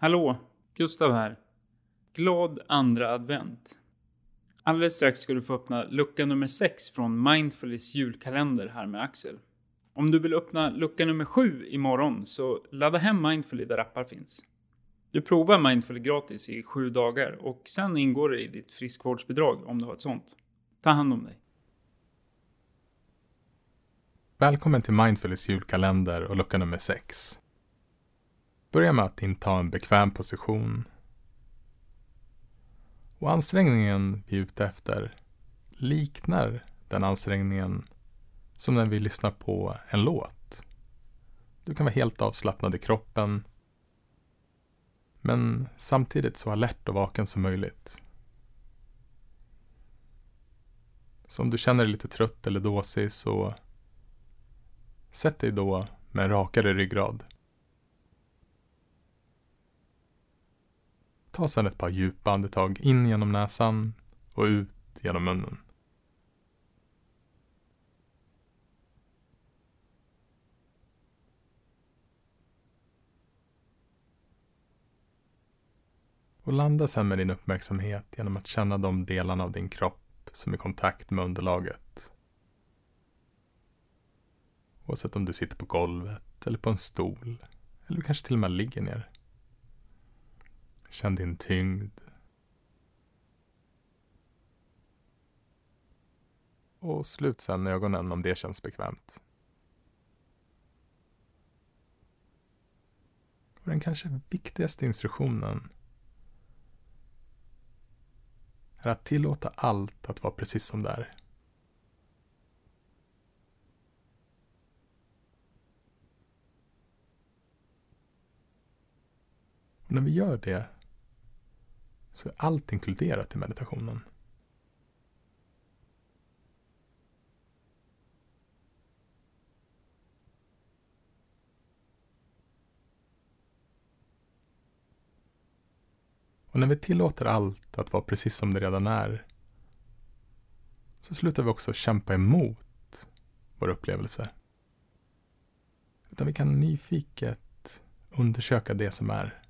Hallå, Gustav här. Glad andra advent. Alldeles strax ska du få öppna lucka nummer 6 från Mindfulness julkalender här med Axel. Om du vill öppna lucka nummer 7 imorgon så ladda hem Mindfully där appar finns. Du provar Mindfully gratis i 7 dagar och sen ingår det i ditt friskvårdsbidrag om du har ett sånt. Ta hand om dig. Välkommen till Mindfulness julkalender och lucka nummer 6. Börja med att inta en bekväm position. Och ansträngningen vi är ute efter liknar den ansträngningen som när vi lyssnar på en låt. Du kan vara helt avslappnad i kroppen men samtidigt så alert och vaken som möjligt. Så om du känner dig lite trött eller dåsig så sätt dig då med en rakare ryggrad. Ta sedan ett par djupa andetag in genom näsan och ut genom munnen. Och landa sen med din uppmärksamhet genom att känna de delarna av din kropp som är i kontakt med underlaget. Oavsett om du sitter på golvet eller på en stol. Eller du kanske till och med ligger ner. Känn din tyngd. Och slut sen ögonen om det känns bekvämt. Och den kanske viktigaste instruktionen är att tillåta allt att vara precis som det är. Och när vi gör det så är allt inkluderat i meditationen. Och när vi tillåter allt att vara precis som det redan är så slutar vi också kämpa emot våra upplevelser. Utan vi kan nyfiket undersöka det som är.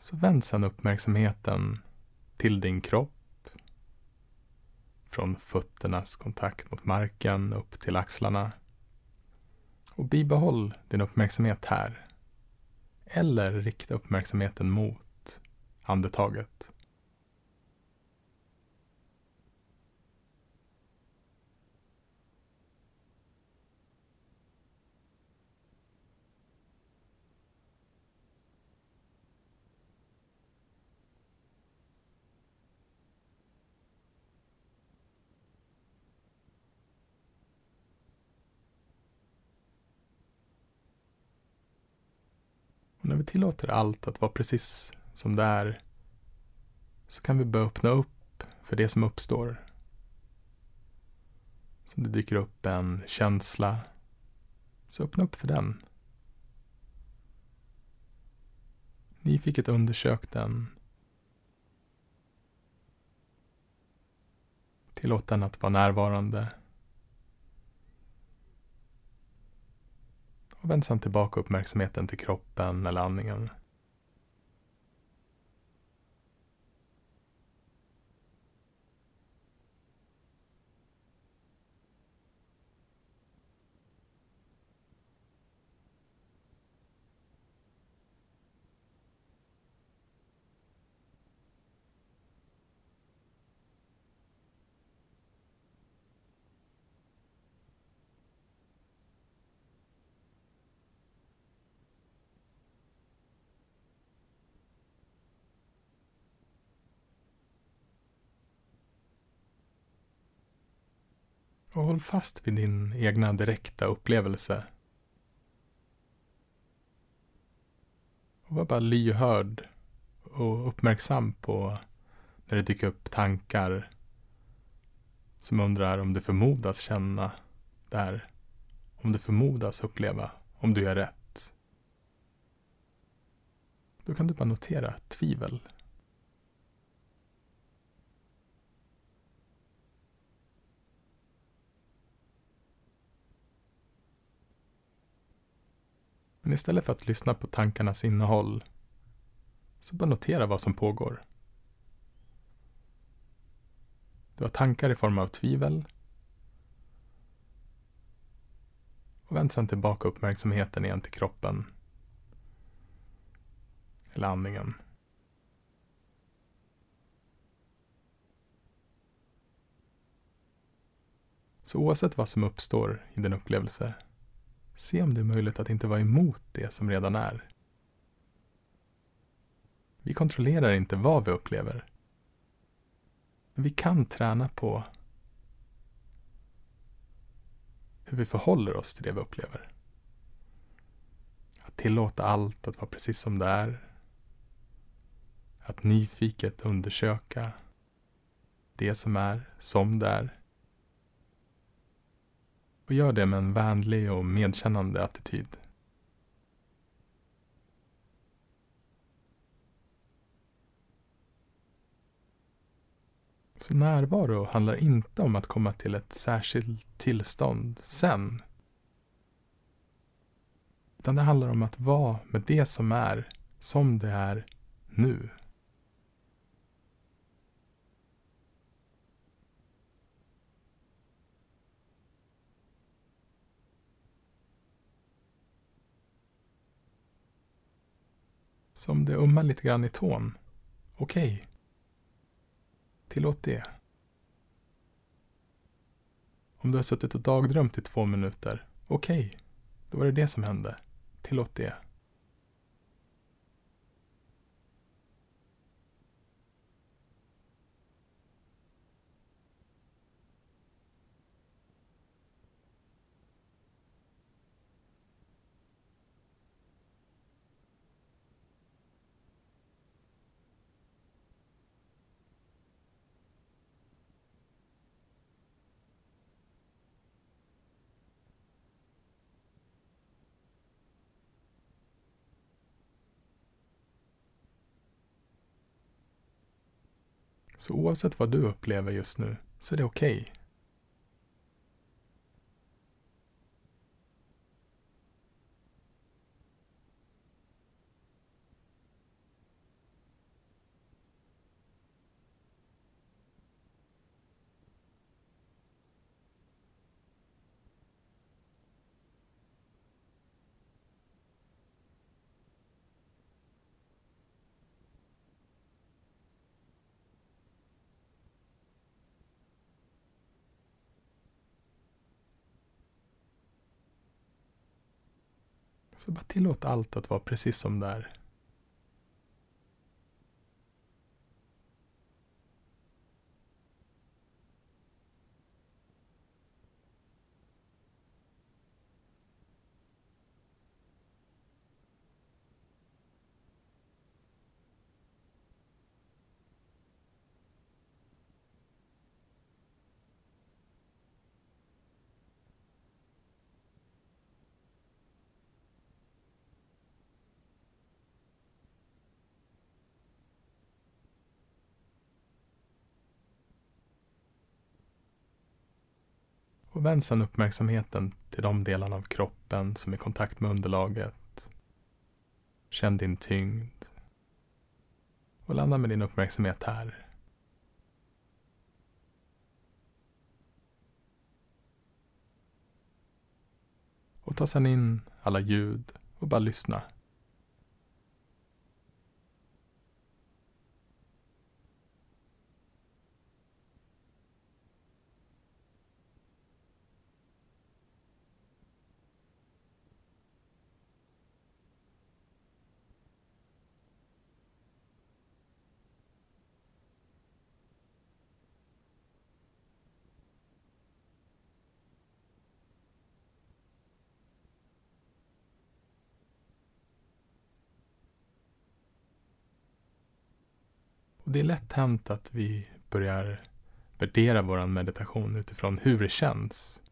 Så vänd sedan uppmärksamheten till din kropp. Från fötternas kontakt mot marken upp till axlarna. Och bibehåll din uppmärksamhet här. Eller rikta uppmärksamheten mot andetaget. När vi tillåter allt att vara precis som det är så kan vi börja öppna upp för det som uppstår. Så det dyker upp en känsla, så öppna upp för den. Nyfiket undersök den. Tillåt den att vara närvarande. Och vänd sedan tillbaka uppmärksamheten till kroppen eller andningen. Och håll fast vid din egna direkta upplevelse. Och var bara lyhörd och uppmärksam på när det dyker upp tankar som undrar om du förmodas känna där. Om du förmodas uppleva om du gör rätt. Då kan du bara notera tvivel Men istället för att lyssna på tankarnas innehåll så bara notera vad som pågår. Du har tankar i form av tvivel. Och vänd sedan tillbaka uppmärksamheten igen till kroppen. Eller andningen. Så oavsett vad som uppstår i din upplevelse, se om det är möjligt att inte vara emot det som redan är. Vi kontrollerar inte vad vi upplever. Men vi kan träna på hur vi förhåller oss till det vi upplever. Att tillåta allt att vara precis som det är. Att nyfiket undersöka det som är som det är. Och gör det med en vänlig och medkännande attityd. Så närvaro handlar inte om att komma till ett särskilt tillstånd sen. Utan det handlar om att vara med det som är, som det är nu. Så om det ummar lite grann i tån, okej. Okay. Tillåt det. Om du har suttit och dagdrömt i två minuter, okej, okay, då var det det som hände. Tillåt det. Så oavsett vad du upplever just nu så är det okej. Okay. Så bara tillåt allt att vara precis som det är. Och vänd sedan uppmärksamheten till de delarna av kroppen som är i kontakt med underlaget. Känn din tyngd. Och landa med din uppmärksamhet här. Och ta sedan in alla ljud och bara lyssna. Och det är lätt hänt att vi börjar värdera vår meditation utifrån hur det känns.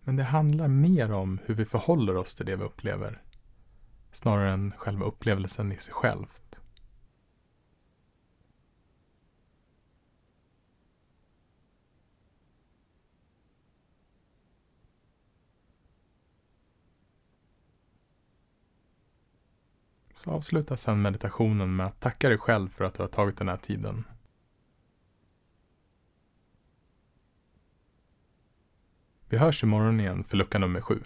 Men det handlar mer om hur vi förhåller oss till det vi upplever. Snarare än själva upplevelsen i sig självt. Så avsluta sedan meditationen med att tacka dig själv för att du har tagit den här tiden. Vi hörs imorgon igen för lucka nummer sju.